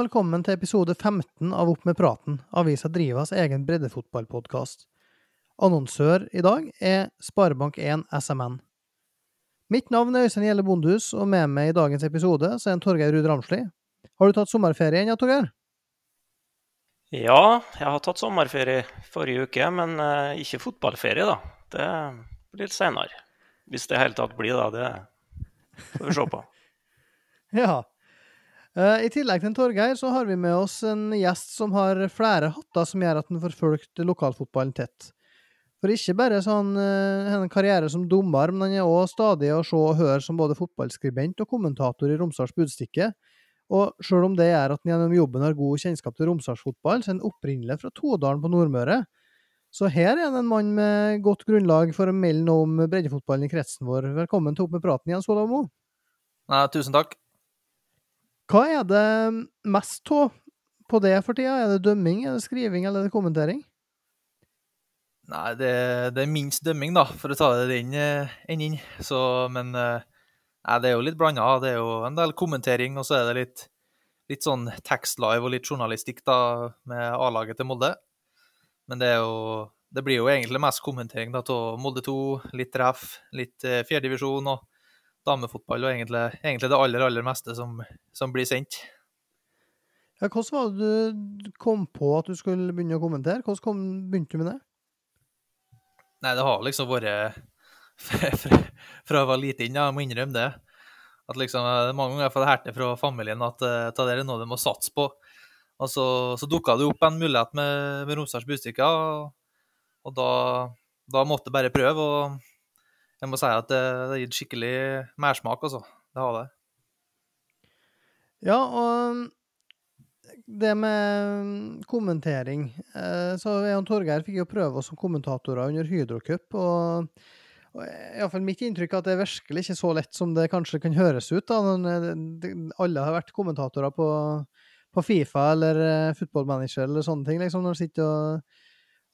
Og velkommen til episode 15 av Opp med praten, avisa Drivas egen breddefotballpodkast. Annonsør i dag er Sparebank1 SMN. Mitt navn er Øystein Gjelle Bondhus, og med meg i dagens episode så er en Torgeir Ruud Ramsli. Har du tatt sommerferie ennå, Torgeir? Ja, jeg har tatt sommerferie forrige uke, men uh, ikke fotballferie, da. Det blir litt seinere. Hvis det i hele tatt blir, da. Det får vi se på. ja. Uh, I tillegg til Torgeir, så har vi med oss en gjest som har flere hatter som gjør at han får fulgt lokalfotballen tett. For ikke bare sånn han en karriere som dommer, men han er òg stadig å se og høre som både fotballskribent og kommentator i Romsdals Budstikke. Og sjøl om det gjør at han gjennom jobben har god kjennskap til Romsdalsfotball, så er han opprinnelig fra Todalen på Nordmøre. Så her er han en mann med godt grunnlag for å melde noe om breddefotballen i kretsen vår. Velkommen til Opp med praten, Jens Olav Moe. Nei, tusen takk. Hva er det mest av på det for tida? Er det dømming, er det skriving eller er det kommentering? Nei, det, det er minst dømming, da, for å ta det inn. inn. Så, men eh, nei, det er jo litt blanda. Det er jo en del kommentering, og så er det litt, litt sånn tekstlive og litt journalistikk da, med A-laget til Molde. Men det, jo, det blir jo egentlig mest kommentering av Molde 2, litt ref, litt eh, fjerdedivisjon og damefotball, og egentlig, egentlig, det aller, aller meste som, som blir sendt. Ja, hvordan var det du kom på at du skulle begynne å kommentere? Hvordan kom, begynte du med det? Nei, det har liksom vært fra jeg var liten, jeg må innrømme det. At liksom, Mange ganger har jeg fått det fra familien at uh, det er noe de må satse på. Og så, så dukka det opp en mulighet med, med Romsdals Budstikker, og, og da, da, måtte jeg bare prøve. Og jeg må si at det, det har gitt skikkelig mersmak, altså. Det har det. Ja, og det med kommentering Så Så og Torgeir fikk jo prøve oss som kommentatorer under Hydro Cup. og Iallfall mitt inntrykk er at det er virkelig ikke så lett som det kanskje kan høres ut. da, Alle har vært kommentatorer på, på Fifa eller Football Manager eller sånne ting, liksom, når de sitter og,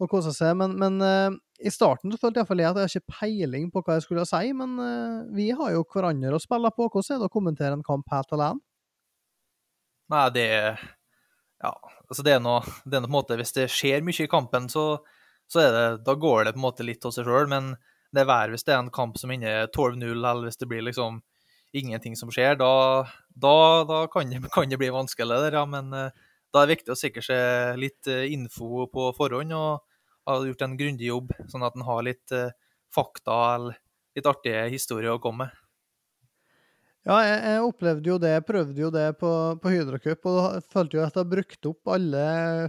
og koser seg. Men, men uh, i starten så følte iallfall jeg at jeg har ikke peiling på hva jeg skulle si. Men uh, vi har jo hverandre å spille på. Hvordan er det å kommentere en kamp helt alene? Nei, det Ja, altså det er er noe på en måte Hvis det skjer mye i kampen, så, så er det, da går det på en måte litt av seg sjøl. Men det er verre hvis det er en kamp som ender 12-0, eller hvis det blir liksom ingenting som skjer. Da, da, da kan, det, kan, det, bli vanskelig, der, ja. Men uh, da er det viktig å sikre seg litt uh, info på forhånd og ha gjort en grundig jobb, sånn at en har litt uh, fakta eller litt artige historier å komme med. Ja, jeg, jeg, opplevde jo det, jeg prøvde jo det på, på Hydrocup, og følte jo at jeg har brukt opp alle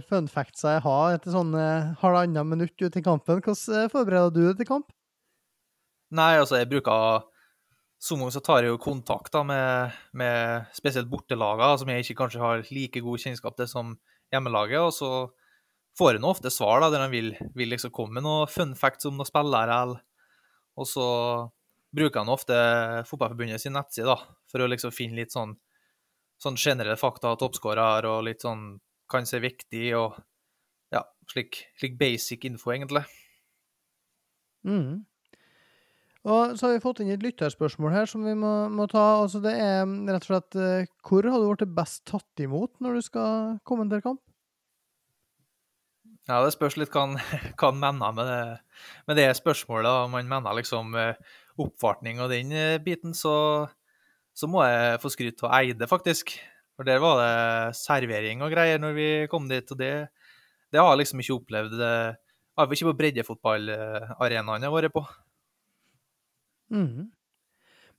fun facts jeg har etter sånn halvannet minutt ut i kampen. Hvordan forbereder du deg til kamp? Nei, altså, jeg bruker Som gang så tar jeg jo kontakt da, med, med spesielt bortelagene, som jeg ikke kanskje har like god kjennskap til som hjemmelaget. Og så får jeg nå ofte svar da, der de vil, vil liksom komme med noen fun facts om noen spillere. Og så bruker han ofte Fotballforbundet sin nettside da, for å liksom finne litt sånn, sånn generelle fakta, toppskårer og litt sånn kan se viktig og ja, slik, slik basic info, egentlig. Mm. Og så har vi fått inn et lytterspørsmål her som vi må, må ta. Altså det er rett og slett eh, Hvor har du blitt best tatt imot når du skal kommentere kamp? Ja, det spørs litt hva han mener med det, med det spørsmålet. Om han mener liksom oppvartning oppfartning og den eh, biten, så, så må jeg få skryt av Eide, faktisk. For der var det servering og greier når vi kom dit, og det, det har jeg liksom ikke opplevd. Vi ikke på breddefotballarenaen jeg har vært på. Mm.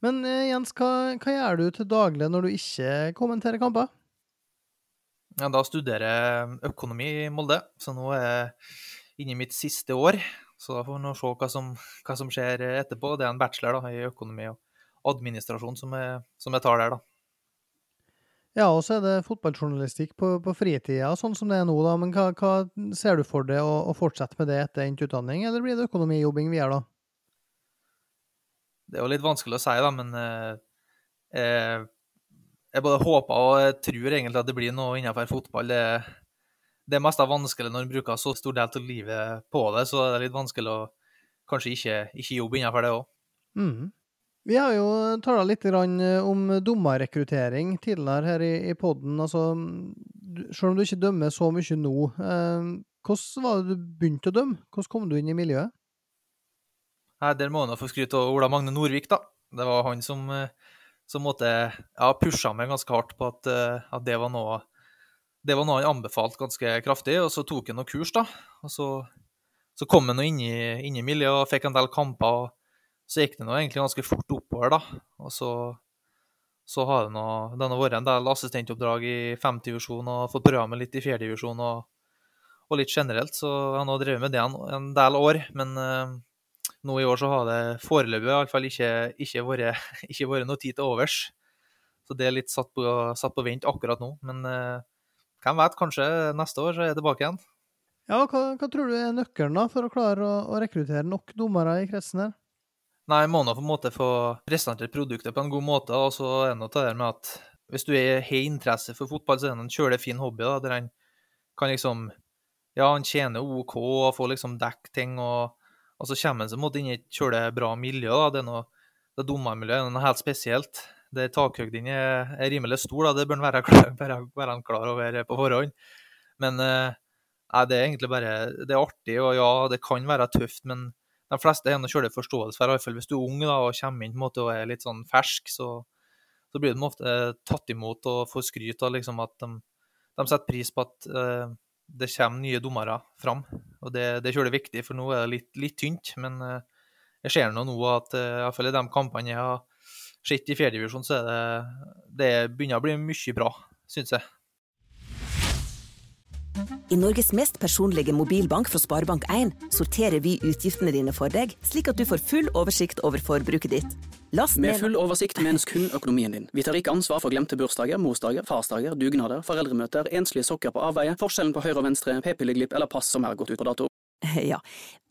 Men uh, Jens, hva, hva, gjør du til daglig når du ikke kommenterer kamper? Ja, da studerer jeg økonomi i Molde, så nå er jeg inne i mitt siste år. Så da får vi nå se hva som, hva som, skjer etterpå. Det er en bachelor da, i økonomi og administrasjon som jeg, som jeg tar der, da. Ja, og så er det fotballjournalistikk på, på fritida, sånn som det er nå, da. Men hva, hva ser du for deg å, å fortsette med det etter endt utdanning, eller blir det økonomijobbing videre, da? Det er jo litt vanskelig å si, da, men eh, eh, jeg både håper og tror egentlig at det blir noe innenfor fotball. Det, det er mest vanskelig når en bruker så stor del av livet på det, så det er litt vanskelig å kanskje ikke, ikke jobbe innenfor det òg. Mm. Vi har jo tala litt eh, om dommerrekruttering tidligere her i, i poden. Altså, selv om du ikke dømmer så mye nå, eh, hvordan var det du begynte å dømme? Hvordan kom du inn i miljøet? Nei, Der må nå få skryte av Ola Magne Nordvik, da. Det var han som, eh, som måtte, ja, pusha meg ganske hardt på at, eh, at det var noe det var noe han anbefalte ganske kraftig, og så tok han noen kurs, da. Og så, så kom han inn i, inn i miljøet og fikk en del kamper. og Så gikk det nå egentlig ganske fort oppover, da. Og så, så har det noe, det har vært en del assistentoppdrag i femtedivisjon og fått meg litt i fjerdedivisjon og, og litt generelt. Så han har drevet med det en, en del år. Men eh, nå i år så har det foreløpig i hvert fall ikke, ikke, vært, ikke vært noe tid til overs. Så det er litt satt på, satt på vent akkurat nå. Men eh, hvem vet, kanskje neste år så er jeg tilbake igjen. Ja, hva, hva tror du er nøkkelen da for å klare å, å rekruttere nok dommere i kretsen her? Nei, må nå på en måte få presentert produktet på en god måte. Og så er det noe det med at hvis du har interesse for fotball, så er det en kjølig fin hobby da, der han kan liksom Ja, han tjener OK og får liksom dekket ting, og, og så kommer han seg måte inn i et kjølig bra miljø. da, Det er noe, det dommermiljøet er noe helt spesielt. Der takhøyden er, er rimelig stor, da, det bør han være, klar- være, være klar over på forhånd. Men eh, det er egentlig bare Det er artig, og ja, det kan være tøft, men de fleste har kjølig forståelse for, i hvert fall hvis du er ung da, og kommer inn måte og er litt sånn fersk, så, så blir de ofte tatt imot og får skryt av liksom at de, de setter pris på at eh, det kommer nye dommere fram. Og det, det er viktig, for nå er det litt, litt tynt. Men eh, jeg ser nå at iallfall i i de kampene jeg har sett i fjerdedivisjon, så er det det begynner å bli mye bra, syns jeg. I Norges mest personlige mobilbank fra Sparebank1 sorterer vi utgiftene dine for deg, slik at du får full oversikt over forbruket ditt. Last Med full oversikt menes kun økonomien din. Vi tar ikke ansvar for glemte bursdager, morsdager, farsdager, dugnader, foreldremøter, enslige sokker på avveie, forskjellen på høyre og venstre, p-pilleglipp eller pass som er gått ut på dato. Ja,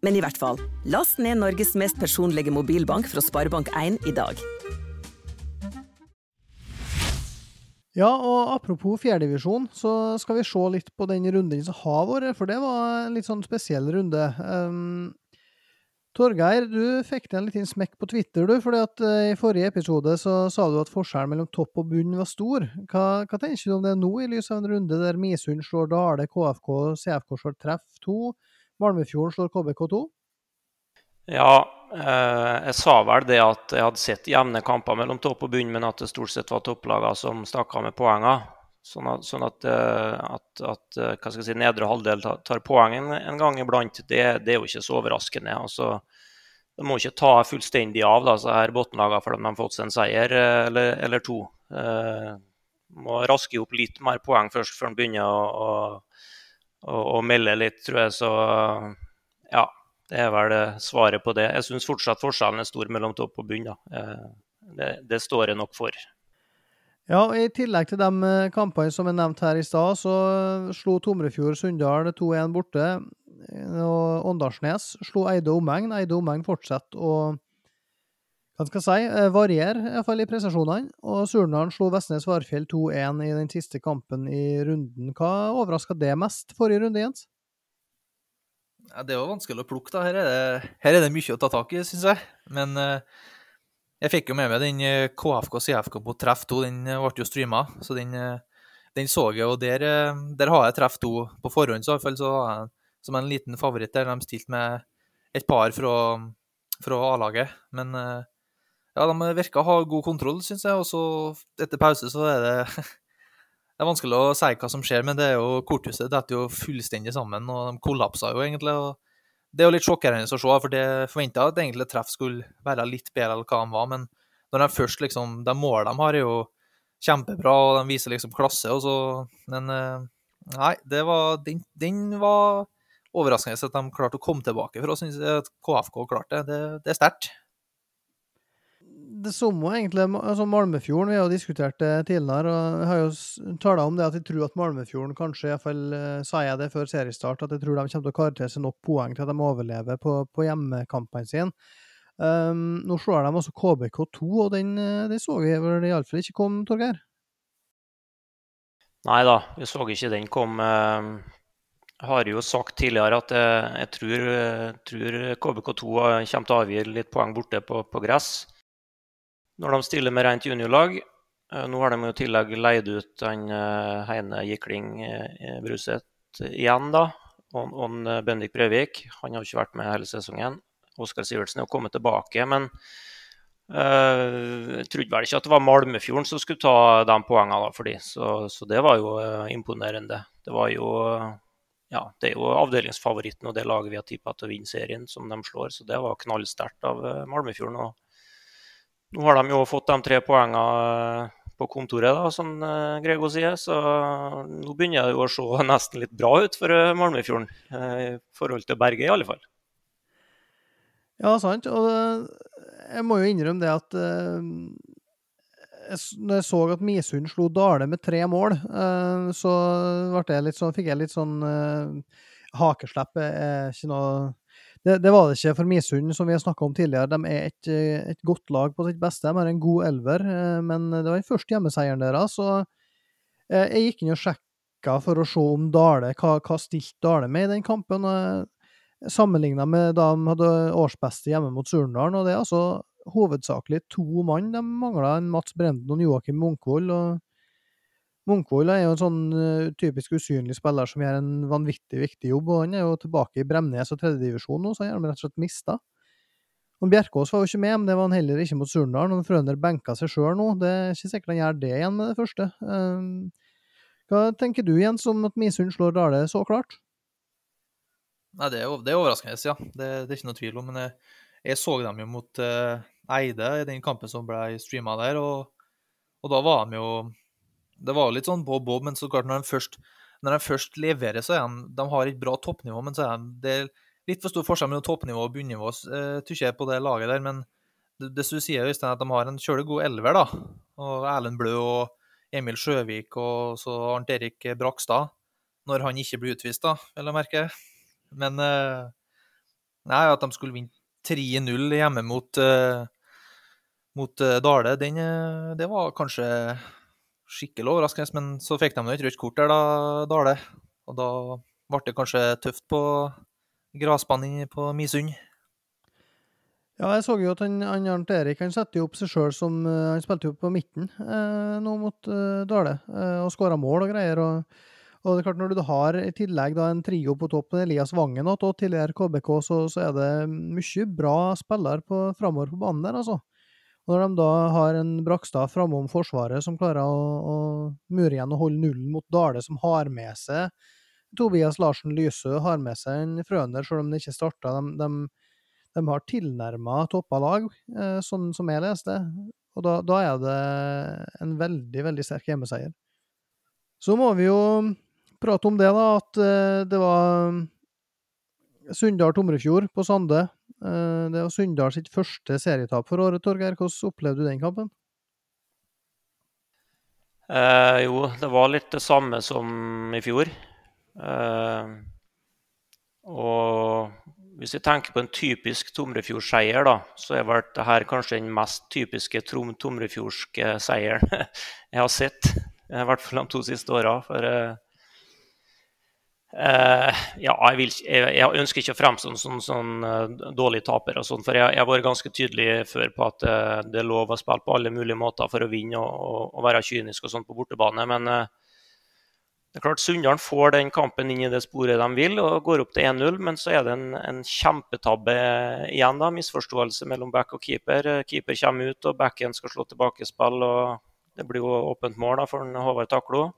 men i hvert fall. Last ned Norges mest personlige mobilbank fra Sparebank1 i dag. Ja, og apropos fjerdedivisjon, så skal vi se litt på den runden som har vært, for det var en litt sånn spesiell runde. Um, Torgeir, du fikk deg en liten smekk på Twitter, du, fordi at eh, i forrige episode så sa du at forskjellen mellom topp og bunn var stor. Hva, hva tenker du om det nå, i lys av en runde der Misund slår Dale, KFK, CFK slår Treff 2, Malmefjorden slår KBK2? Ja, eh, jeg sa vel det at jeg hadde sett jevne kamper mellom topp og bunn, men at det stort sett var topplagene som stakk av med poenger. Sånn at, sånn at, eh, at, at eh, si, nedre halvdel tar, poeng en, en gang iblant, det, det er jo ikke så overraskende. Altså, de må ikke ta fullstendig av da, så her bunnlagene for de har fått seg en seier eh, eller, eller to. Eh, må raske opp litt mer poeng først før de begynner å, å, å, å melde litt, tror jeg. Så ja, det er vel svaret på det. Jeg syns fortsatt forskjellen er stor mellom topp og bunn. Eh, Det, det står jeg nok for. Ja, I tillegg til de eh, kampene som er nevnt her i stad, så eh, slo Tomrefjord Sunndal 2-1 borte. Og Åndalsnes slo Eide omegn. Eide omegn fortsetter å hva skal jeg si, variere i, i prestasjonene. Og Surnadal slo Vestnes Varfjell 2-1 i den siste kampen i runden. Hva overraska det mest forrige runde, Jens? Ja, det jo vanskelig å plukke, da. Her er det, her er det mye å ta tak i, syns jeg. Men uh, jeg fikk jo med meg den eh, KFK CFK på treff 2. Den eh, ble jo streama, så den, eh, den så jeg. Og der, eh, der har jeg treff 2 på forhånd, så i som en liten favoritt der. De stilte med et par fra, fra A-laget. Men eh, ja, de virka å ha god kontroll, syns jeg. Og så etter pause så er det Det er vanskelig å si hva som skjer, men det er jo korthuset detter jo fullstendig sammen, og de kollapsa jo egentlig. og Det er jo litt sjokkerende å se, for det forventa at egentlig treff skulle være litt bedre enn hva de var, men når de først liksom De målene de har, er jo kjempebra, og de viser liksom klasse, og så Men eh, nei, det var Den, den var overraskende at de klarte å komme tilbake, for å synes at KFK klarte. Det, det er sterkt. Det samme egentlig altså Malmefjorden, vi har jo diskutert det tidligere. og Jeg har jo tala om det at jeg tror at Malmefjorden kanskje, i hvert fall eh, sa jeg det før seriestart, at jeg tror de kommer til å karakterisere seg nok poeng til at de overlever på, på hjemmekampene sine. Um, nå slår de også KBK2, og den, den så vi vel iallfall ikke kom, Torgeir? Nei da, vi så ikke den kom. Eh, Jeg har jo sagt tidligere at jeg, jeg tror, tror KBK2 kommer til å avgi litt poeng borte på, på gress. Når de stiller med rent juniorlag. Nå har de jo i tillegg leid ut han Heine Gikling Bruseth igjen, da. Og, og Bendik Breivik. Han har jo ikke vært med hele sesongen. Oskar Sivertsen er jo kommet tilbake. men jeg trodde vel ikke at det var Malmefjorden som skulle ta de poengene for de, så, så, det var jo imponerende. Det var jo ja, det er jo avdelingsfavoritten og det laget vi har tippa til å vinne serien, som de slår. Så det var knallsterkt av eh, Malmefjorden. Og nå har de jo fått de tre poengene eh, på kontoret, da, som eh, Grego sier. Så nå begynner det jo å se nesten litt bra ut for Malmefjorden. I forhold til Berge, i alle fall. Ja, sant. Og jeg må jo innrømme det at når jeg så at Misund slo Dale med tre mål, så sånn, fikk jeg litt sånn Hakeslepp er ikke noe det, det, var det ikke for Misund, som vi har snakka om tidligere. De er et, et, godt lag på sitt beste. De har en god elver, uh, men det var den første hjemmeseieren deres. Så jeg gikk inn og sjekka for å se om Dale, hva, hva stilte Dale med i den kampen. Sammenligna med da de hadde årsbeste hjemme mot Surndalen. og det er altså hovedsakelig to mann de mangla, Mats Brenden og Joakim Munkvold. og Munkvold er jo en sånn uh, typisk usynlig spiller som gjør en vanvittig viktig jobb. og Han er jo tilbake i Bremnes og tredjedivisjon nå, så han har rett og slett mista. Og Bjerkås var jo ikke med, men det var han heller ikke mot Surndal. Når Frøner benka seg sjøl nå. Det er ikke sikkert han gjør det igjen med det første. Uh, hva tenker du, Jens, om at Misund slår Dale så klart? Nei, det er, det er overraskende, ja. Det, det, er ikke noe tvil om. Men jeg, jeg så dem jo mot uh, Eide i den kampen som ble streama der, og, og, da var de jo Det var litt sånn bob-bob, men så klart, når de først, når de først leverer, så er de De har et bra toppnivå, men så er de det er litt for stor forskjell mellom toppnivå og bunnivå, uh, tykker jeg, på det laget der. Men det, det du sier, Øystein, at de har en kjølig god elver, da. Og Erlend Blø og Emil Sjøvik og så Arnt Erik Brakstad. Når han ikke blir utvist, da, vil jeg merke. Men uh, Nei, at de skulle vinne 3-0 hjemme mot, uh, mot Dale, den, det var kanskje skikkelig overraskende. Men så fikk de et rødt kort der, da, Dale. Og da ble det kanskje tøft på gressbanen på Misund. Ja, jeg så jo at han, han Arnt Erik han setter jo opp seg sjøl som Han spilte jo på midten eh, nå mot eh, Dale, eh, og skåra mål og greier. og og det er klart Når du har i tillegg da en trio på topp Elias Vangen og tidligere KBK, så, så, er det mye bra spillere framover på banen der, altså. Når de da har en Brakstad framom Forsvaret som klarer å, å mure igjen og holde nullen mot Dale, som har med seg Tobias Larsen Lysø, har med seg en Frøner, selv om det ikke starta. De, de, de, har tilnærma toppa lag, eh, sånn som jeg leste. Og da, da er det en veldig, veldig sterk hjemmeseier. Så må vi jo prate om det, da, at uh, det var mm, Sunndal-Tomrefjord på Sande. Uh, det var Sunndal sitt første serietap for året, Torgeir. Hvordan opplevde du den kampen? Eh, jo, det var litt det samme som i fjor. og hvis vi tenker på en typisk Tomrefjord-seier, da, så er vel dette kanskje den mest typiske tomrefjordske seieren jeg har sett. I hvert fall de to siste åra. For Uh, ja, jeg, vil, jeg, jeg, ønsker ikke å fremstå som sånn, uh, dårlig taper, og sånn, for jeg, har vært ganske tydelig før på at uh, det er lov å spille på alle mulige måter for å vinne og, og, og være kynisk og sånn på bortebane. Men det er klart Sunndalen får den kampen inn i det sporet de vil og går opp til 1-0. Men så er det en, en kjempetabbe igjen, da, misforståelse mellom back og keeper. Keeper kommer ut, og backen skal slå tilbakespill. og Det blir jo åpent mål da, for Håvard Taklo.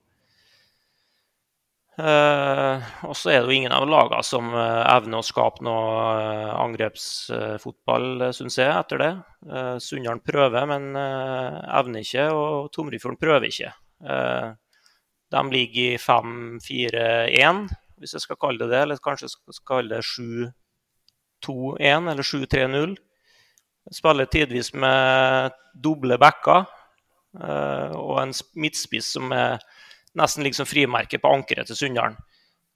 Uh, og så er det jo ingen av lagene som uh, evner å skape noe uh, angrepsfotball, uh, syns jeg, etter det. Uh, Sunndalen prøver, men evner ikke, og Tomrefjorden prøver ikke. de ligger i 5-4-1, hvis jeg skal kalle det det, eller kanskje jeg skal kalle det 7-2-1 eller 7-3-0. Spiller tidvis med doble backer og en midtspiss som er nesten liksom frimerke på ankeret til Sunndalen.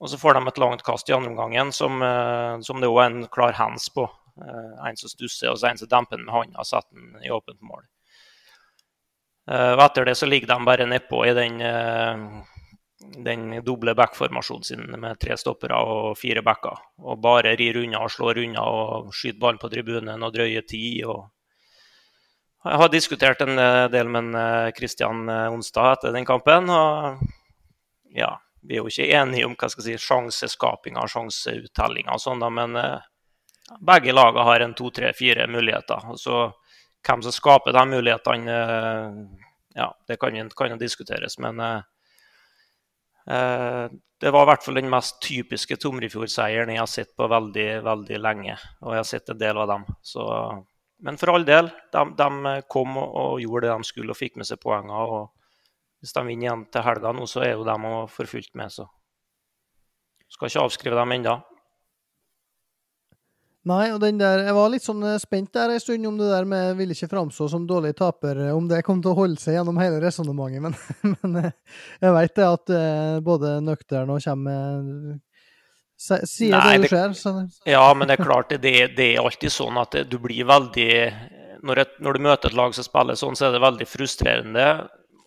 Og så får de et langt kast i andre omgangen som, eh, som det òg er en klar hands på. Eh, en som stusser, og så en som demper den med hånda og setter den i åpent mål. Eh, og etter det så ligger de bare nedpå i den, den doble backformasjonen sin med tre stoppere og fire backer. Og bare rir unna og slår unna og skyter ballen på tribunen og drøyer tid. og Jeg har diskutert en eh, del med Kristian Onsdag etter den kampen. og ja, Vi er jo ikke enige om hva skal si, sjanseskapinga og sjanseuttellinga men begge lagene har en to, tre, fire muligheter. Og så hvem som skaper de mulighetene, ja, det kan jo diskuteres. Men Eh, det var i hvert fall den mest typiske Tomrefjord-seieren jeg har sett på veldig veldig lenge. Og jeg har sett en del av dem. Så, men for all del, de, de, kom og gjorde det de skulle og fikk med seg poenger. og Hvis de vinner igjen til helga nå, så er jo de for fullt med. Så skal ikke avskrive dem ennå. Nei, og den der Jeg var litt sånn eh, spent der en stund om det der med vil ikke framstå som dårlig taper, eh, om det kom til å holde seg gjennom hele resonnementet, men, men, eh, jeg vet det at både nøktern og kommer Sier Nei, det du ser. Så... Ja, men det er klart, det, det er alltid sånn at du blir veldig når, et, når, du møter et lag som spiller sånn, så er det veldig frustrerende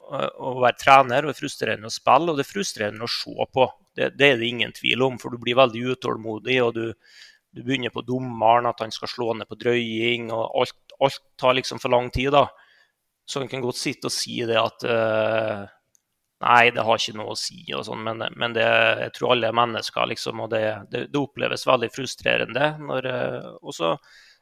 å være trener og frustrerende å spille, og det er frustrerende å se på. Det, det er det ingen tvil om, for du blir veldig utålmodig. og du du begynner på dommeren, at han skal slå ned på drøying, og alt, alt tar liksom for lang tid. da. Så han kan godt sitte og si det at uh, Nei, det har ikke noe å si, og sånn, men, men det, jeg tror alle er mennesker, liksom, og det, det, det oppleves veldig frustrerende. Når, uh, og så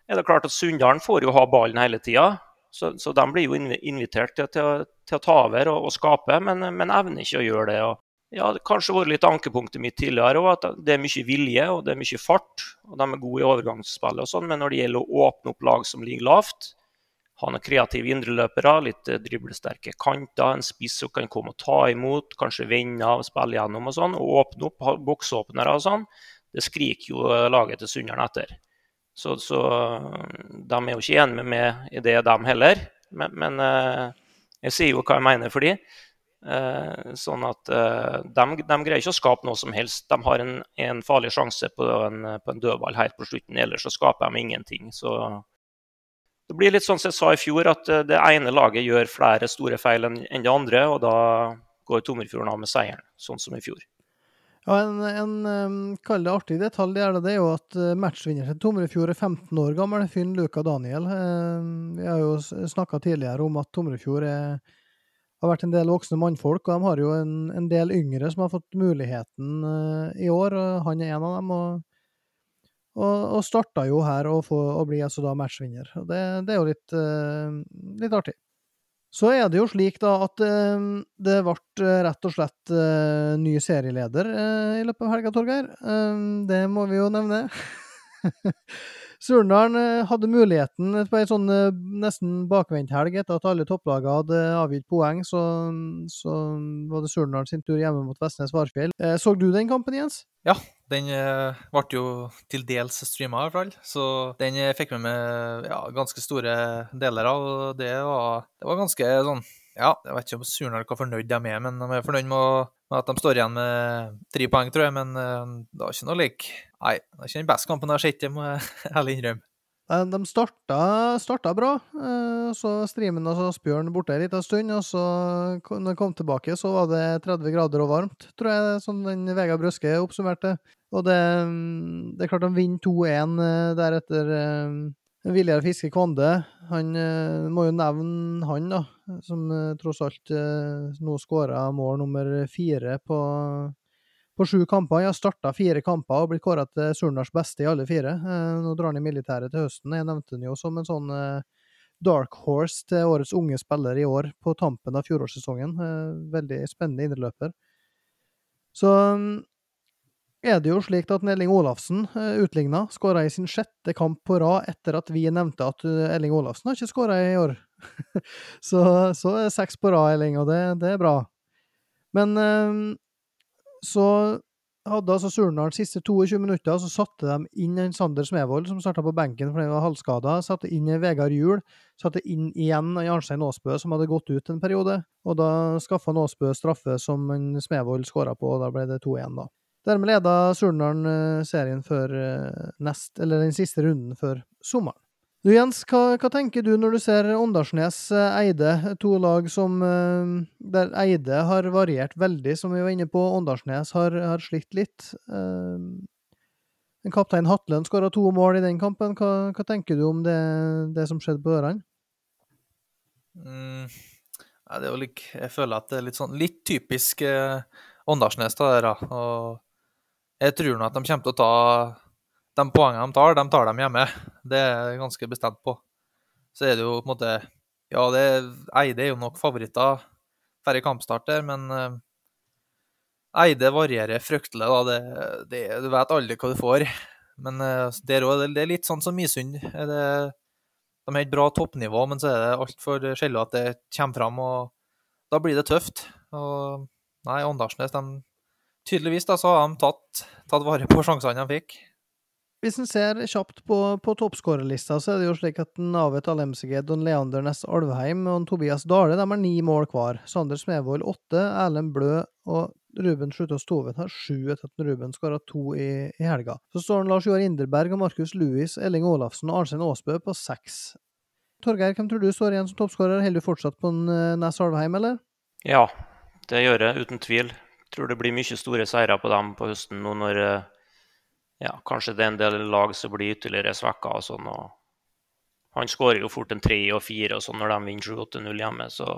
er det klart at Sunndalen får jo ha ballen hele tida, så, så, de blir jo invitert til, til, til å ta over og, og skape, men, men, evner ikke å gjøre det. og ja, det kanskje vært litt ankepunktet mitt tidligere òg, at det er mye vilje og det er mye fart. og De er gode i overgangsspillet og sånn, men når det gjelder å åpne opp lag som ligger lavt, ha noen kreative indreløpere, litt eh, driblesterke kanter, en spiss som kan komme og ta imot, kanskje vende av, spille gjennom og sånn, og åpne opp boksåpnere og sånn, det skriker jo eh, laget til Sunndalen etter. Så, så, de er jo ikke enige med meg i det, de heller. Men, men eh, jeg sier jo hva jeg mener for. Eh, sånn at eh, de, de, greier ikke å skape noe som helst. De har en, en farlig sjanse på en, på en, dødball helt på slutten, ellers så skaper de ingenting. Så det blir litt sånn som jeg sa i fjor, at eh, det ene laget gjør flere store feil enn, det andre, og da går Tomrefjorden av med seieren, sånn som i fjor. Ja, En, en kall det artig detalj er det, det er jo at matchvinner til Tomrefjord er 15 år gammel, Finn Luka Daniel. Vi har jo snakka tidligere om at Tomrefjord er har vært en del voksne mannfolk, og de har jo en, en del yngre som har fått muligheten uh, i år. og Han er en av dem, og, og, og starta jo her og, få, og blir altså da matchvinner. og Det, det er jo litt, uh, litt, artig. Så er det jo slik da at uh, det ble rett og slett ny serieleder i løpet av helga, Torgeir. det må vi jo nevne. Surndalen eh, hadde muligheten på ei sånn nesten nesten bakvendthelg etter at alle topplagene hadde avgitt poeng. Så, så var det Surndalen sin tur hjemme mot Vestnes Varfjell. Eh, så du den kampen, Jens? Ja, den ble jo til dels streama. Så den fikk med ja, ganske store deler av. det var, det var ganske sånn ja, jeg vet ikke om Surnadal var fornøyd de er, men de er fornøyd med, at de står igjen med tre poeng, tror jeg. Men det var ikke noe lik Nei, det er ikke den beste kampen jeg har sett, det må jeg ærlig innrømme. De starta, starta bra. Eh, så streamen og Asbjørn borte en liten stund. Og så, når de kom tilbake, så var det 30 grader og varmt, tror jeg, som den Vegard Brøske oppsummerte. Og det, det er klart de vinner 2-1 eh, deretter. en Viljar Fiske Kvande, han må jo nevne han, da, som tross alt nå skåra mål nummer fire på på sju kamper. Jeg har starta fire kamper og blitt kåra til Surnadals beste i alle fire. Eh, nå drar han i militæret til høsten. Jeg nevnte han jo som en sånn eh, dark horse til årets unge spiller i år, på tampen av fjorårssesongen. Eh, veldig spennende indreløper. Så mm, er det jo slik at Elling Olafsen utligna, skåra i sin sjette kamp på rad etter at vi nevnte at Elling Olafsen har ikke skåra i år. så, så er det seks på rad, Elling, og det, det er bra. Men så hadde altså Surnadal siste 22 minutter, så satte de inn en Sander Smevold, som starta på benken fordi han var halvskada. Satte inn Vegard Juel. Satte inn igjen Arnstein Aasbø, som hadde gått ut en periode. Og da skaffa Aasbø straffe som Smevold skåra på, og da ble det 2-1, da. Dermed leda Surnadal eh, serien før eh, nest, eller den siste runden før sommeren. Du Jens, hva, hva, tenker du når du ser Åndalsnes eh, to lag som eh, der Eide har variert veldig, som vi var inne på. Åndalsnes har, har slitt litt. Eh, kaptein Hatlen skåra to mål i den kampen. Hva, hva tenker du om det, det som skjedde på Ørand? Mm, det er jo lik, jeg føler at det er litt sånn litt typisk eh, Åndalsnes. Og jeg tror nå at de kommer til å ta de poengene de tar, de tar dem hjemme. Det er jeg ganske bestemt på. Så er det jo på en måte Ja, det, Eide er jo nok favoritter færre kampstarter, men eh, Eide varierer fryktelig, da. Det, det, du vet aldri hva du får. Men eh, også, det er litt sånn som Misund. De har et bra toppnivå, men så er det altfor sjelden at det kommer fram, og da blir det tøft. Og nei, Åndalsnes, de Tydeligvis da, så har de tatt, tatt vare på sjansene de fikk. Hvis en ser kjapt på, på toppskårerlista, så er det jo slik at Navet Alemseged og Leander Næss Alvheim og Tobias Dale de har ni mål hver. Sander Smevold åtte, Erlend Blø og Ruben Slutås Toven har sju etter at Ruben skåra to i, i, helga. Så står han Lars Joar Inderberg og Markus Louis, Elling Olafsen og Arnstein Aasbø på seks. Torgeir, hvem tror du står igjen som toppskårer? Holder du fortsatt på eh, Næss Alvheim, eller? Ja, det gjør jeg uten tvil. Tror det blir mye store seire på dem på høsten nå når eh, ja, kanskje det er en del lag som blir ytterligere svekka og sånn. og Han skårer jo fort en tre og fire og sånn når de vinner 7-8-0 hjemme, så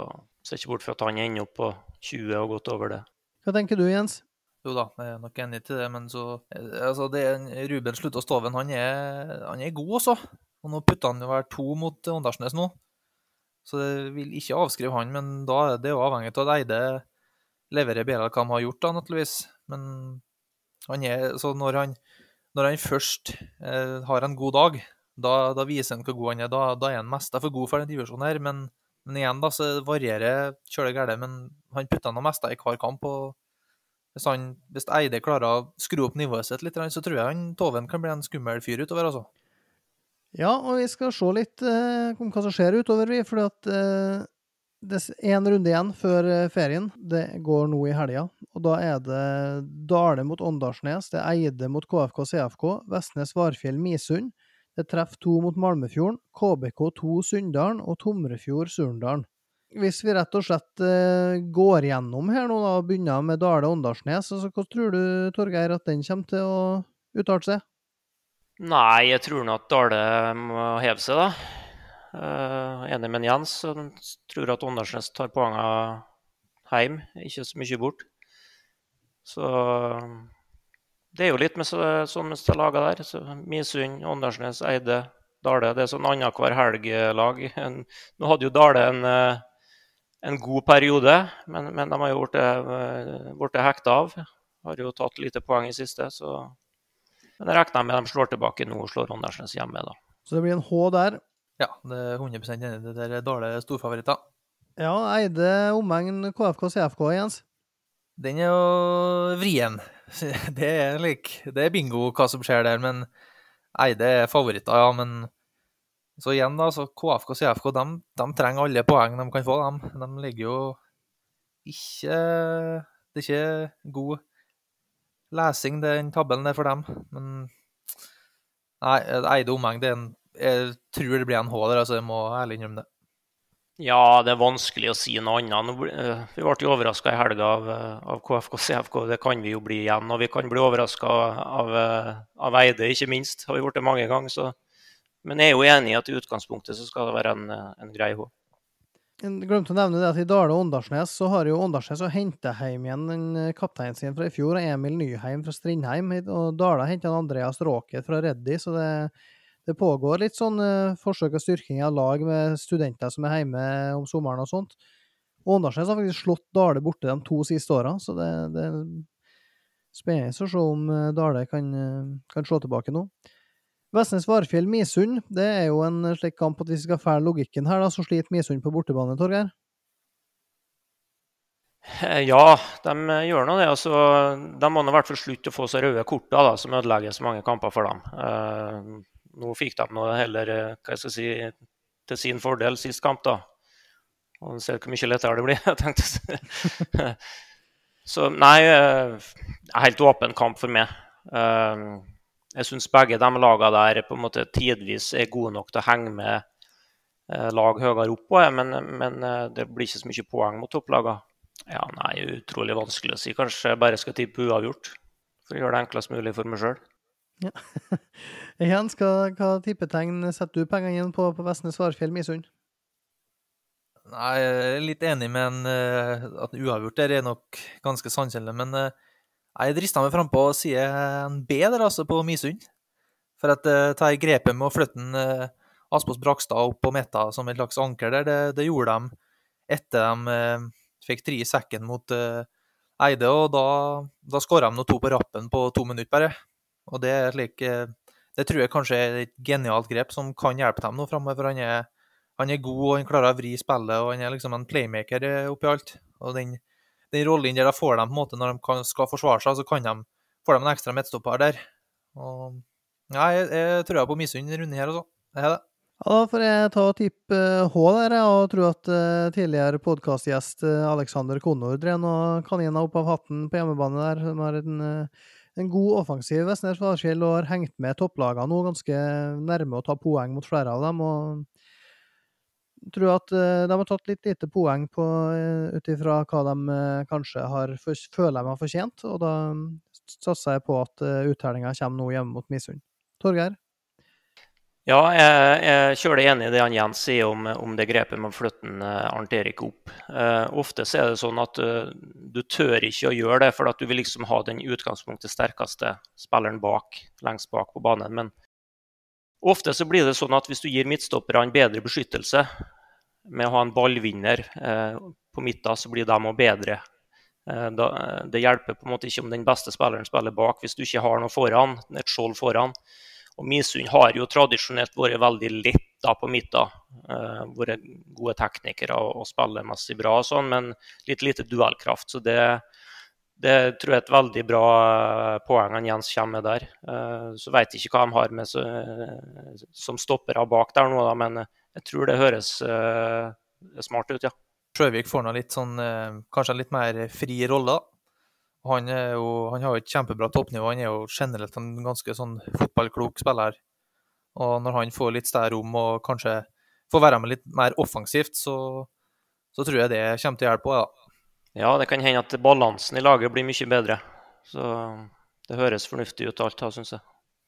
ser ikke bort fra at han ender opp på 20 og godt over det. Hva tenker du, Jens? Jo da, jeg er nok enig til det, men så altså det, Ruben Slutta Stoven, han er, han er god også. Og nå putter han jo hver to mot Åndalsnes nå. Så det vil ikke avskrive han, men da er det jo avhengig av at Eide leverer bedre enn hva han har gjort, da, naturligvis. Men han er, så når han, når han først eh, har en god dag, da, da, viser han hvor god han er. Da, da er han mest for god for den divisjonen her. Men, men igjen, da, så varierer kjølig galt. Men han putter noe mest i hver kamp. og hvis, han, hvis Eide klarer å skru opp nivået sitt litt, så tror jeg han Toven kan bli en skummel fyr utover. altså. Ja, og vi skal se litt eh, om hva som skjer utover, vi. fordi at eh, det er én runde igjen før eh, ferien. Det går nå i helga. Og da er det Dale mot Åndalsnes, det er Eide mot KFK CFK, Vestnes Varfjell Misund. Det er Treff 2 mot Malmefjorden, KBK2 Sunndalen og Tomrefjord Surndalen. Hvis vi rett og slett eh, går gjennom her nå da, og begynner med Dale Åndalsnes, altså, hvordan tror du Torgeir at den kommer til å uttale seg? Nei, jeg tror nå at Dale må heve seg, da. Uh, enig med Jens. som tror at Åndalsnes tar poengene hjem, ikke så mye bort. Så det er jo litt med så, sånn med laga der. Så Misund, Åndalsnes, Eide, Dale. Det er sånn annenhver helg-lag. Nå hadde jo Dale en, eh, en god periode, men, men, de har jo blitt eh, hekta av. Har jo tatt lite poeng i siste, så Men jeg regner med de slår tilbake nå slår Åndalsnes hjemme, da. Så det blir en H der. Ja, det er 100 enig. Det der er Dale storfavoritter. Ja, Eide omegn KFK CFK, Jens? Den er jo vrien. Det er, like, det er bingo hva som skjer der, men Eide er favoritter, ja. Men så igjen, da, så KFK CFK de, de, trenger alle poeng de kan få. De, de ligger jo ikke Det er ikke god lesing, den tabellen der for dem. Men nei, Eide omegn det er en jeg tror det blir en H der, altså jeg må ærlig innrømme det. Ja, det er vanskelig å si noe annet. Eh, vi ble jo overraska i helga av, eh, av KFK CFK, det kan vi jo bli igjen. Og vi kan bli overraska av, eh, av, Eide, ikke minst. Har vi gjort det mange ganger. Så. Men jeg er jo enig i at i utgangspunktet så skal det være en, en grei H. Jeg glemte å nevne det at I Dale og Åndalsnes så har jo Åndalsnes henta hjem igjen den kapteinen sin fra i fjor, Emil Nyheim fra Strindheim. Og Dala henta Andreas Råket fra Reddy, så det det pågår litt sånn uh, forsøk og styrking av lag med studenter som er hjemme om sommeren og sånt. Åndalsnes har faktisk slått Dale borte de to siste åra, så det, det er spennende å se om uh, Dale kan, uh, kan, slå tilbake nå. Vestnes Varfjell Misund, det er jo en slik kamp at hvis vi skal følge logikken her, da, så sliter Misund på bortebane, Torgeir? Ja, de gjør nå det. Altså, de må i hvert fall slutte å få seg røde korter da, som ødelegger så mange kamper for dem. Nå fikk de noe heller eh, hva jeg skal si, til sin fordel sist kamp, da. Og ser hvor mye lettere det blir. jeg tenkte. Så nei, eh, helt åpen kamp for meg. Eh, jeg syns begge de lagene der på en måte tidvis er gode nok til å henge med lag høyere oppå, men, men det blir ikke så mye poeng mot topplagene. Ja, nei, utrolig vanskelig å si. Kanskje jeg bare skal tippe uavgjort for å gjøre det enklest mulig for meg sjøl. Ja. Jens, hva, hva tippetegn setter du pengene igjen på på Vestnes Varfjell Misund? Nei, jeg er litt enig med en, eh, at uavgjort der er nok ganske sannsynlig. Men eh, jeg drista meg frampå og sier en B der, altså, på Misund. For at uh, ta grepet med å flytte en, Aspås Brakstad opp på Meta som et slags anker der, det, det gjorde de etter de fikk tre i sekken mot Eide. Og da, da skåra de nå to på rappen på to minutter, bare. Og det er slik Det tror jeg kanskje er et genialt grep som kan hjelpe dem nå framover. Han han er god, og han klarer å vri spillet, og han er liksom en playmaker eh, oppi alt. Og den, den rollen der de får de på en måte når de kan, skal forsvare seg, så kan de, får de en ekstra midtstopper der. Og, ja, jeg, jeg tror jeg på Misund runde her, altså. Det er det. Ja, Da får jeg ta og tippe H der, og tro at uh, tidligere podkastgjest uh, Alexander Konord drev noen kaniner opp av hatten på hjemmebane der. som har en, uh, en god offensiv Vestnes og har hengt med topplagene nå, ganske nærme å ta poeng mot flere av dem. og tror at uh, de har tatt litt lite poeng uh, ut ifra hva de uh, kanskje har føler de har fortjent, og da satser jeg på at uttellinga kommer nå hjemme mot Misund. Torgeir? Ja, jeg, jeg kjører enig i det han Jens sier om, om det grepet med å flytte Arnt Erik opp. ofte så er det sånn at du tør ikke å gjøre det, for at du vil liksom ha den utgangspunktet sterkeste spilleren bak, lengst bak på banen. men Ofte så blir det sånn at hvis du gir midtstopperne bedre beskyttelse med å ha en ballvinner uh, på midten, så blir de òg bedre. Eh, da, det hjelper på en måte ikke om den beste spilleren spiller bak hvis du ikke har noe foran, et skjold foran. Og Misund har jo tradisjonelt vært veldig lett da på midten. Uh, vært gode teknikere og, og spiller messig bra, og sånn, men litt lite duellkraft. Så det, det tror jeg er et veldig bra eh, poeng han Jens kommer med der. Uh, så vet ikke hva de har med så, eh, som stoppere bak der nå, da, men jeg tror det høres smart ut, ja. Sjøvik får nå litt sånn, kanskje litt mer fri rolle. Han, jo, han har jo et kjempebra toppnivå. Han er jo generelt en ganske sånn fotballklok spiller. Og når han får litt større rom og kanskje får være med litt mer offensivt, så, så tror jeg det kommer til å hjelpe òg, da. Ja, det kan hende at balansen i laget blir mye bedre. Så det høres fornuftig ut alt, syns jeg.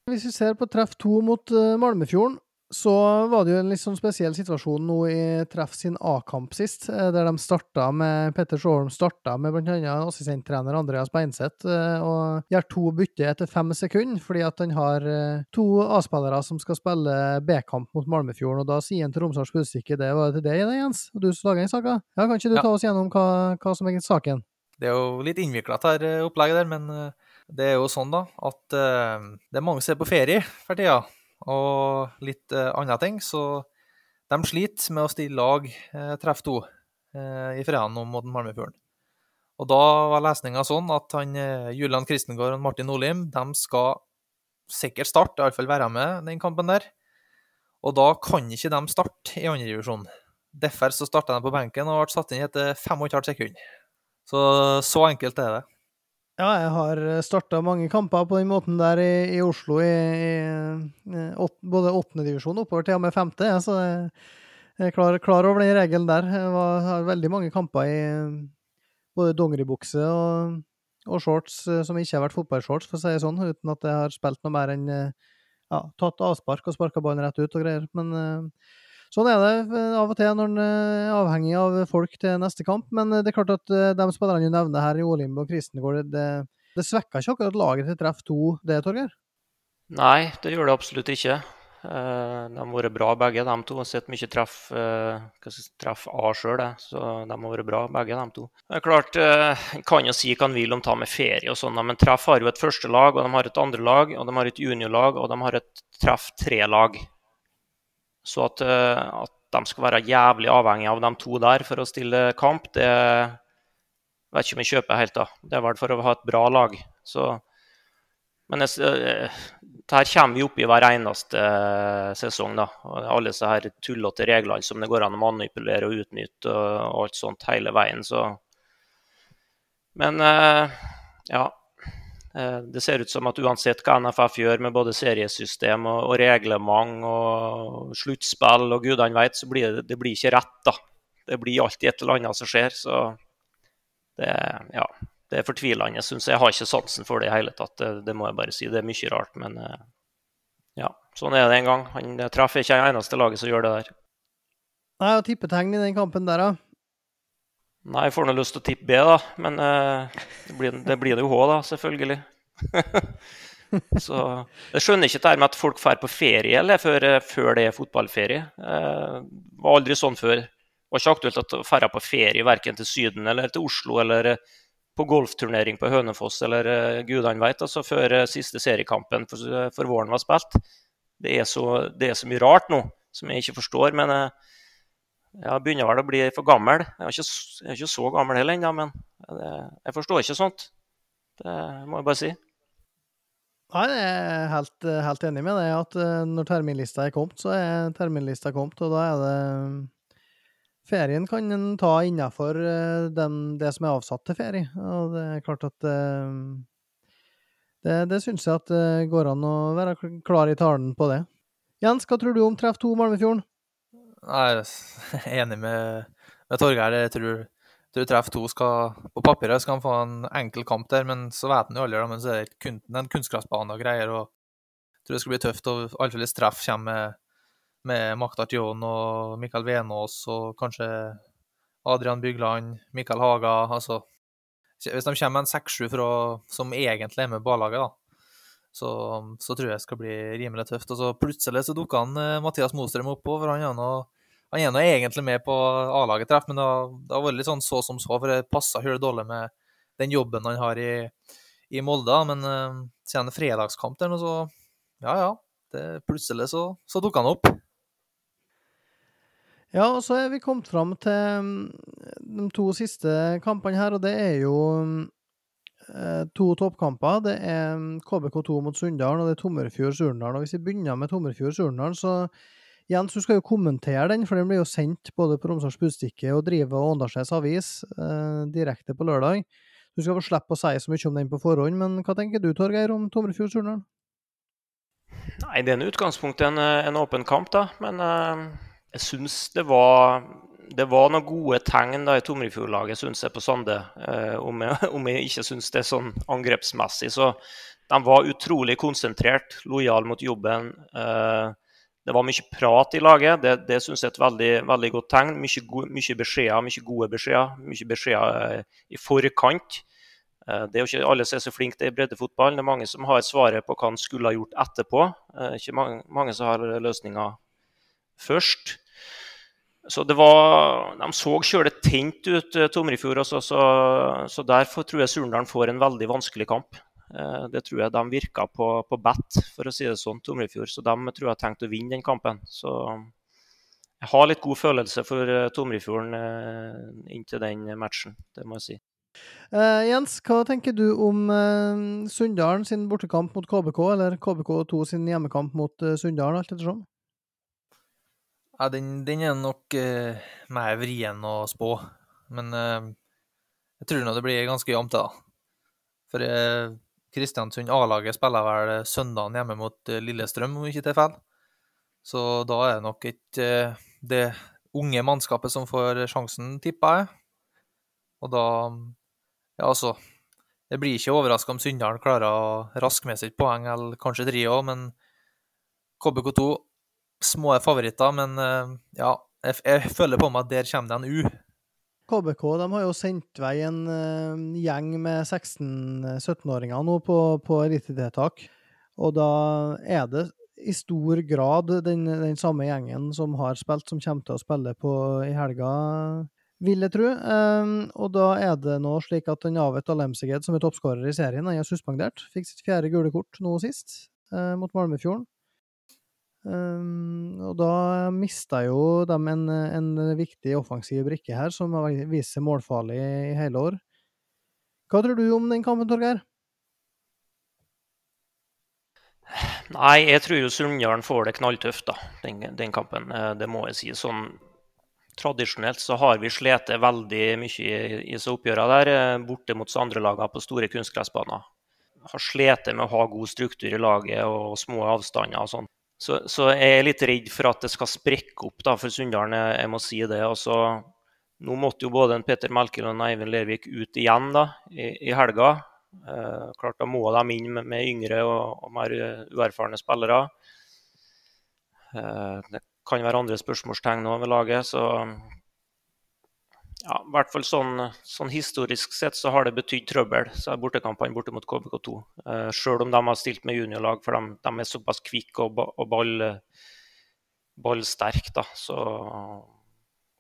Hvis vi ser på treff to mot uh, Malmefjorden, så var det jo en litt sånn spesiell situasjon nå i Treff sin A-kamp sist, eh, der de starta med Petter Sjåholm starta med bl.a. assistenttrener Andreas Beinseth, eh, og gjør to bytter etter fem sekunder, fordi at han har eh, to A-spillere som skal spille B-kamp mot Malmefjorden, og da sier han til Romsdals Budstikke det var til deg, Jens, og du som lager den saka. Ja, kan ikke du ta oss gjennom hva, hva som er saken? Det er jo litt innvikla, dette opplegget der, men det er jo sånn, da, at det er mange som er på ferie for tida og litt uh, andre ting. Så de sliter med å stille lag uh, treff to uh, i fredagen nå mot Malmefjorden. Og da var lesninga sånn at han, Julian Kristengård og Martin Olim de skal sikkert starte, iallfall være med den kampen der. Og da kan ikke de starte i andredivisjon. Derfor så starta de på benken og ble satt inn etter 25 sekunder. Så så enkelt er det. Ja, jeg har eh, starta mange kamper på den måten der i, i Oslo, i, i åt, både åttendedivisjon oppover til og med femte. Så jeg er klar, klar, over den regelen der. Jeg var, har veldig mange kamper i både dongeribukse og, og, shorts eh, som ikke har vært fotballshorts, for å si det sånn, uten at jeg har spilt noe mer enn eh, ja, tatt avspark og sparka ballen rett ut og greier. Men Sånn er det eh, av og til når en er eh, avhengig av folk til neste kamp. Men eh, det er klart at de spillerne du nevner her, i Olimbo og Kristengård, det, det svekker ikke akkurat laget til treff to, det, Torgeir? Nei, det gjør det absolutt ikke. De har vært bra, begge de to. Jeg har sett mye treff, treff A sjøl, så de har vært bra, begge de to. Det er klart, En kan jo si hva en vil om ta med ferie og sånn, men treff har jo et første lag, og de har et andre lag, og de har et juniorlag, og de har et treff tre-lag. Så at, eh, at, de skal være jævlig avhengig av de to der for å stille kamp, det vet ikke om jeg kjøper helt. da. Det er vel for å ha et bra lag. Så, men jeg, eh, her kommer vi opp i hver eneste eh, sesong. da. Alle disse tullete reglene som det går an å manipulere og utnytte og alt sånt hele veien. Så. Men ja, det ser ut som at uansett hva NFF gjør med både seriesystem og, reglement og sluttspill og gudene vet, så blir det, det blir ikke rett. da. Det blir alltid et eller annet som skjer. Så det, ja, det er fortvilende, syns jeg. Jeg har ikke sansen for det i hele tatt. Det, det, må jeg bare si. Det er mye rart, men eh, ja, sånn er det en gang. Han treffer ikke det eneste laget som gjør det der. Nei, og tippetegn i den kampen der, da? Nei, jeg får nå lyst til å tippe B, da. Men uh, det, blir, det blir det jo H, da, selvfølgelig. så Jeg skjønner ikke det her med at folk drar på ferie eller før, eh, før det er fotballferie. Det var aldri sånn før. Det var ikke aktuelt å dra på ferie verken til Syden eller til Oslo eller på golfturnering på Hønefoss eller uh, gudene veit, altså før uh, siste seriekampen for, for, våren var spilt. Det er, så, det er, så, mye rart nå som jeg ikke forstår. Men uh, jeg begynner vel å bli for gammel. Jeg er ikke, jeg er ikke så gammel heller ennå, men det, jeg forstår ikke sånt. Det må jeg bare si. Nei, jeg er helt, helt enig med deg at eh, når terminlista er kommet, så er terminlista kommet, og da er det Ferien kan en ta innenfor den, det som er avsatt til ferie, og det er klart at eh, det, det syns jeg at det går an å være klar i talen på det. Jens, hva tror du om treff to Malmefjorden? Jeg er enig med, med Torgeir. Jeg tror, tror treff to skal På papiret skal han få en enkel kamp der, men så vet han jo aldri. Men så er det kun, en kunstgressbane og greier. og Jeg tror det skal bli tøft. og Iallfall hvis treff kommer med, med Maktar Tjon og Mikael Venås og kanskje Adrian Bygland, Mikael Haga altså Hvis de kommer med en seks-sju som egentlig er med på A-laget, da, så, så, tror jeg det skal bli rimelig tøft. Og så plutselig så dukka han eh, Mathias Mostrøm opp òg, for han er nå han er nå egentlig med på A-laget treff, men det har, vært litt sånn så som så, for det passa høyt dårlig med den jobben han har i, i Molde. Men uh, siden fredagskamp der nå, så ja, ja. Det, plutselig så, så dukka han opp. Ja, og så er vi kommet fram til mm, de to siste kampene her, og det er jo mm, to toppkamper. Det er KBK2 mot Sunndalen, og det er Tommerfjord-Surnadal. Hvis vi begynner med Tommerfjord-Surnadal, så Jens, du skal jo kommentere den, for den blir jo sendt både på Romsdals Budstikke og Drive og Åndalsnes Avis eh, direkte på lørdag. Du skal få slippe å si så mye om den på forhånd, men hva tenker du, Torgeir, om Tomrefjord-Surnadal? Nei, det er i utgangspunktet en, en, åpen kamp, da. Men uh, jeg syns det var det var noen gode tegn da i Tomrefjord-laget, syns jeg, på Sande. Eh, om, jeg, om, jeg, ikke syns det er sånn angrepsmessig. Så de var utrolig konsentrert, lojal mot jobben. Eh, det var mye prat i laget. Det, det syns jeg er et veldig, veldig godt tegn. Mye, go mye beskjeder, mye gode beskjeder. Mye beskjeder eh, i forkant. Eh, det er jo ikke alle som er så flinke til breddefotball. Det er mange som har svaret på hva en skulle ha gjort etterpå. Eh, ikke mange, mange som har løsninga først. Så det var, De så kjølig tent ut, eh, Tomrefjord. Også, så, så derfor tror jeg Surndalen får en veldig vanskelig kamp. Eh, det tror jeg de virka på, på bet, for å si det sånn, Tomrefjord. Så de tror jeg har tenkt å vinne den kampen. Så jeg har litt god følelse for eh, Tomrefjorden inntil den matchen, det må jeg si. Uh, Jens, hva tenker du om uh, Sunndalen sin bortekamp mot KBK, eller KBK2 sin hjemmekamp mot uh, Sunndalen, alt ettersom? Ja, den, den er nok uh, mer vrien å spå. Men uh, jeg tror nå det blir ganske jevnt, da. For uh, Kristiansund A-laget spiller vel søndagen hjemme mot Lillestrøm, om ikke tar feil. Så da er det nok ikke det unge mannskapet som får sjansen, tipper jeg. Og da Ja, altså. Jeg blir ikke overraska om Sunndalen klarer å raske med seg et poeng, eller kanskje tre òg, men KBK2 små favoritter, men eh, ja, jeg, jeg, føler på meg at der kommer det en U. KBK de har jo sendt vei en uh, gjeng med 16-17-åringer nå på, på elitetiltak. Og da er det i stor grad den, den, samme gjengen som har spilt, som kommer til å spille på i helga, vil jeg tro. Um, og da er det nå slik at den Avet Alemseged, som er toppskårer i serien, han er suspendert. Fikk sitt fjerde gule kort nå sist, uh, mot Malmefjorden. Um, og da mista jo de en, en, viktig offensiv brikke her, som har vist seg målfarlig i hele år. Hva tror du om den kampen, Torgeir? Nei, jeg tror jo Sunndalen får det knalltøft, da, den, den, kampen. Eh, det må jeg si. Sånn tradisjonelt så har vi slitt veldig mye i, i oppgjørene der, eh, borte mot andre lagene på store kunstgressbaner. Har slitt med å ha god struktur i laget og små avstander og sånn. Så, så, jeg er litt redd for at det skal sprekke opp da, for Sunndalen. Jeg, må si det. Altså, nå måtte jo både Peter Melkel og Eivind Lervik ut igjen da, i, i helga. Eh, klart Da må de inn med, med yngre og, og, mer uerfarne spillere. Eh, det kan være andre spørsmålstegn nå ved laget. Så ja, i hvert fall sånn, sånn, historisk sett så har det betydd trøbbel, så er bortekampene borte mot KBK2. Uh, selv om de har stilt med juniorlag, for de, de er såpass kvikke og, og ball, ballsterke. Da. Så,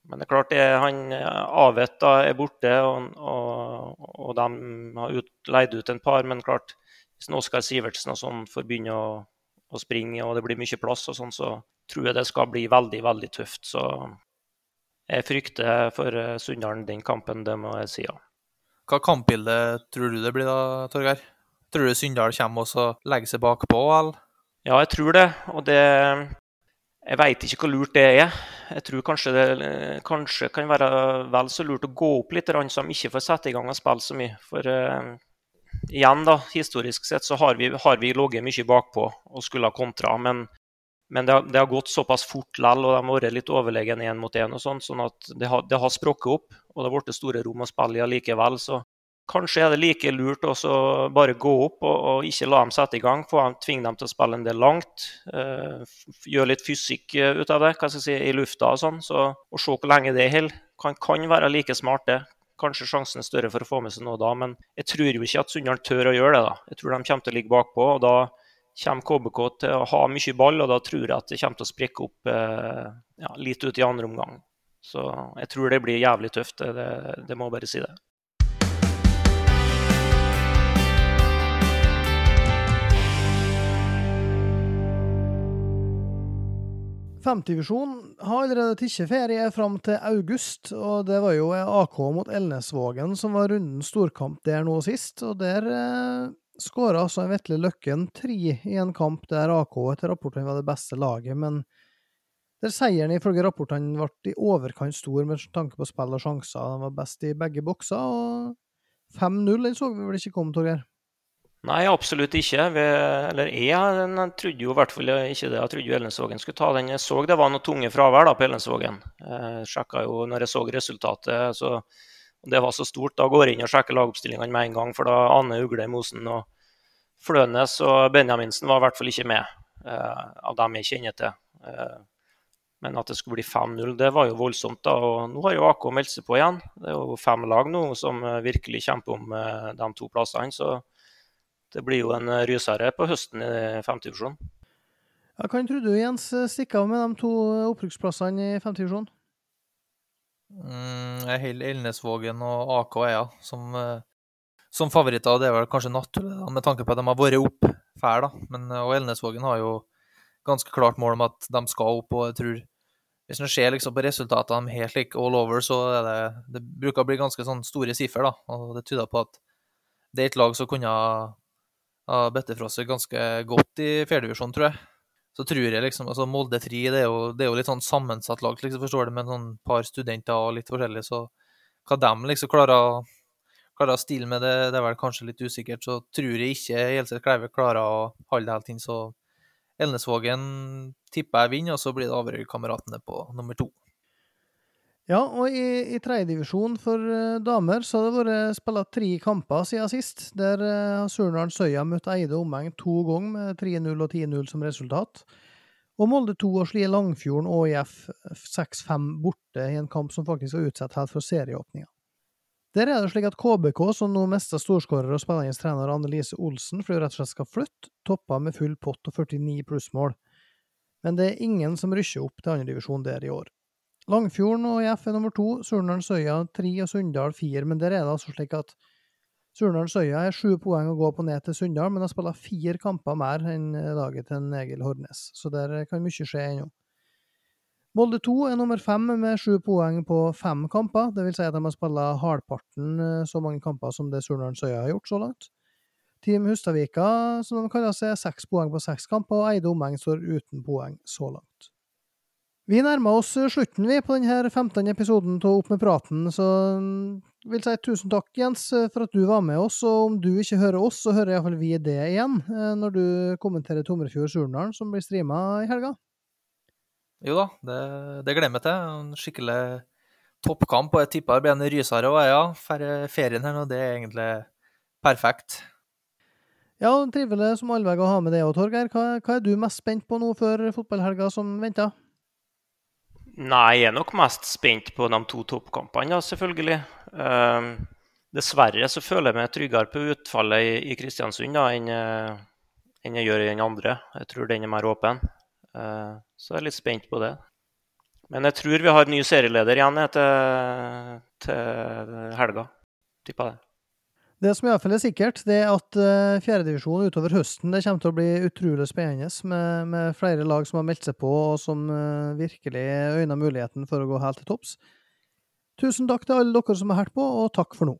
men det er klart, det, han Avet da, er borte, og, og, og de har ut, leid ut en par. Men klart, hvis Oskar Sivertsen og sånn får begynne å, å, springe, og det blir mye plass, og sånn, så tror jeg det skal bli veldig, veldig tøft. Så jeg frykter for eh, Sunndalen den kampen, det må jeg si. ja. Hva kampbilde tror du det blir da, Torgeir? Tror du Sunndal kommer og legger seg bakpå, eller? Ja, jeg tror det. Og det Jeg veit ikke hvor lurt det er. Jeg tror kanskje det kanskje kan være vel så lurt å gå opp litt, så de ikke får sette i gang og spille så mye. For uh, igjen, da, historisk sett så har vi, har vi ligget mye bakpå og skulle ha kontra. Men men det har, det har, gått såpass fort likevel, og de har vært litt overlegne én mot én. Sånn, sånn at det har, det har sprukket opp, og det har blitt store rom å spille i allikevel. Så kanskje er det like lurt å bare gå opp og, og, ikke la dem sette i gang. Få dem, tvinge dem til å spille en del langt. Uh, gjøre litt fysikk eh, ut av det hva skal jeg si, i lufta og sånn. Så, og se hvor lenge det holder. Kan, kan være like smart, det. Kanskje sjansen er større for å få med seg noe da, men jeg tror jo ikke at Sunndal tør å gjøre det. da. Jeg tror de kommer til å ligge bakpå. og da kommer KBK til å ha mye ball, og da tror jeg at det kommer til å sprekke opp eh, ja, litt ut i andre omgang. Så jeg tror det blir jævlig tøft, det, det må jeg bare si det. Femtedivisjon har allerede tatt ferie fram til august, og det var jo AK mot Elnesvågen som var rundens storkamp der nå sist, og der eh, skåra altså Vetle Løkken tre i en kamp der AK etter rapportene var det beste laget, men der seieren ifølge rapportene ble i overkant stor med tanke på spill og sjanser. De var best i begge bokser, og 5-0 den så vi vel ikke komme, Torgeir? Nei, absolutt ikke. Vi, eller jeg, jeg, trodde jo i hvert fall ikke det. Jeg trodde jo Ellensvågen skulle ta den. Jeg så det var noe tunge fravær da på Ellensvågen. Jeg sjekka jo når jeg så resultatet. så det var så stort. Da går jeg inn og sjekker lagoppstillingene med en gang, for da Ane Ugle Mosen og Flønes og Benjaminsen var i hvert fall ikke med, eh, av dem jeg kjenner til. Eh, men at det skulle bli 5-0, det var jo voldsomt. da, og Nå har jo AK meldt seg på igjen. Det er jo fem lag nå som eh, virkelig kjemper om eh, de to plassene. Så det blir jo en rysere på høsten i femtedivisjon. Ja, hva tror du Jens stikker av med de to opprykksplassene i femtedivisjon? Mm, jeg holder Elnesvågen og AK ja, som, eh, som favoritter. Det er vel kanskje naturlig med tanke på at de har vært opp fæl, da. Men, eh, og Elnesvågen har jo ganske klart mål om at de skal opp. og jeg tror Hvis en ser liksom på resultatene helt like all over, så er det, det bruker å bli ganske sånn store siffer. da, og Det tyder på at det er et lag som kunne ha, fra ganske godt i fjerdedivisjon, tror jeg så tror jeg liksom altså Molde 3 det er, jo, det er jo litt sånn sammensatt lag, liksom, forstår du, med sånn par studenter og litt forskjellig. Så hva de liksom klarer, klarer å stille med, det, det, er vel kanskje litt usikkert. Så tror jeg ikke Gjelseth Kleive klarer å holde det helt inn. Så Elnesvågen tipper jeg vinner, og så blir det Averøy-kameratene på nummer to. Ja, og i, i tredjedivisjon for uh, damer så har det vært spilt tre kamper siden sist. Der uh, Surnadal Søya møtt Eide omheng to ganger med 3-0 og 10-0 som resultat. Og Molde 2 og Slie Langfjorden og IF 6-5 borte i en kamp som faktisk var utsatt helt for serieåpninga. Der er det slik at KBK, som nå mister storskårer og spennende trener Annelise Olsen fordi hun rett og slett skal flytte, topper med full pott og 49 plussmål. Men det er ingen som rykker opp til andredivisjon der i år. Langfjorden og IF er nummer to, Surnadal Søya tre og Sunndal fire. Men der er det altså slik at Surnadal Søya er sju poeng å gå på ned til Sunndal, men har spilt fire kamper mer enn laget til Egil Hornes. Så der kan mye skje ennå. Molde 2 er nummer fem med sju poeng på fem kamper. Vil si at de har spilt halvparten eh, så mange kamper som det Surnadal Søya har gjort så langt. Team Hustadvika, som de kaller seg, seks poeng på seks kamper, og Eide omheng står uten poeng så langt. Vi nærmer oss slutten vi på denne 15. episoden av Opp med praten, så jeg vil si tusen takk, Jens, for at du var med oss. Og om du ikke hører oss, så hører iallfall vi det igjen, eh, når du kommenterer Tomrefjord Surnadal, som blir streama i helga. Jo da, det, det gleder jeg til. En skikkelig toppkamp, og jeg tipper det blir en rysere òg, ja. Ferien her nå, det er egentlig perfekt. Ja, trivelig som allveg å ha med deg òg, Torgeir. Hva, hva, er du mest spent på nå før fotballhelga som venter? Nei, jeg er nok mest spent på de to toppkampene, selvfølgelig. Uh, dessverre så føler jeg meg tryggere på utfallet i, i Kristiansund da, enn, uh, enn, jeg gjør i den andre. Jeg tror den er mer åpen. Uh, så jeg er litt spent på det. Men jeg tror vi har ny serieleder igjen til, til helga. Tipper det. Det som iallfall er sikkert, det er at uh, fjerdedivisjon utover høsten det kommer til å bli utrolig spennende, med, med flere lag som har meldt seg på, og som uh, virkelig øyner muligheten for å gå helt til topps. Tusen takk til alle dere som har hørt på, og takk for nå.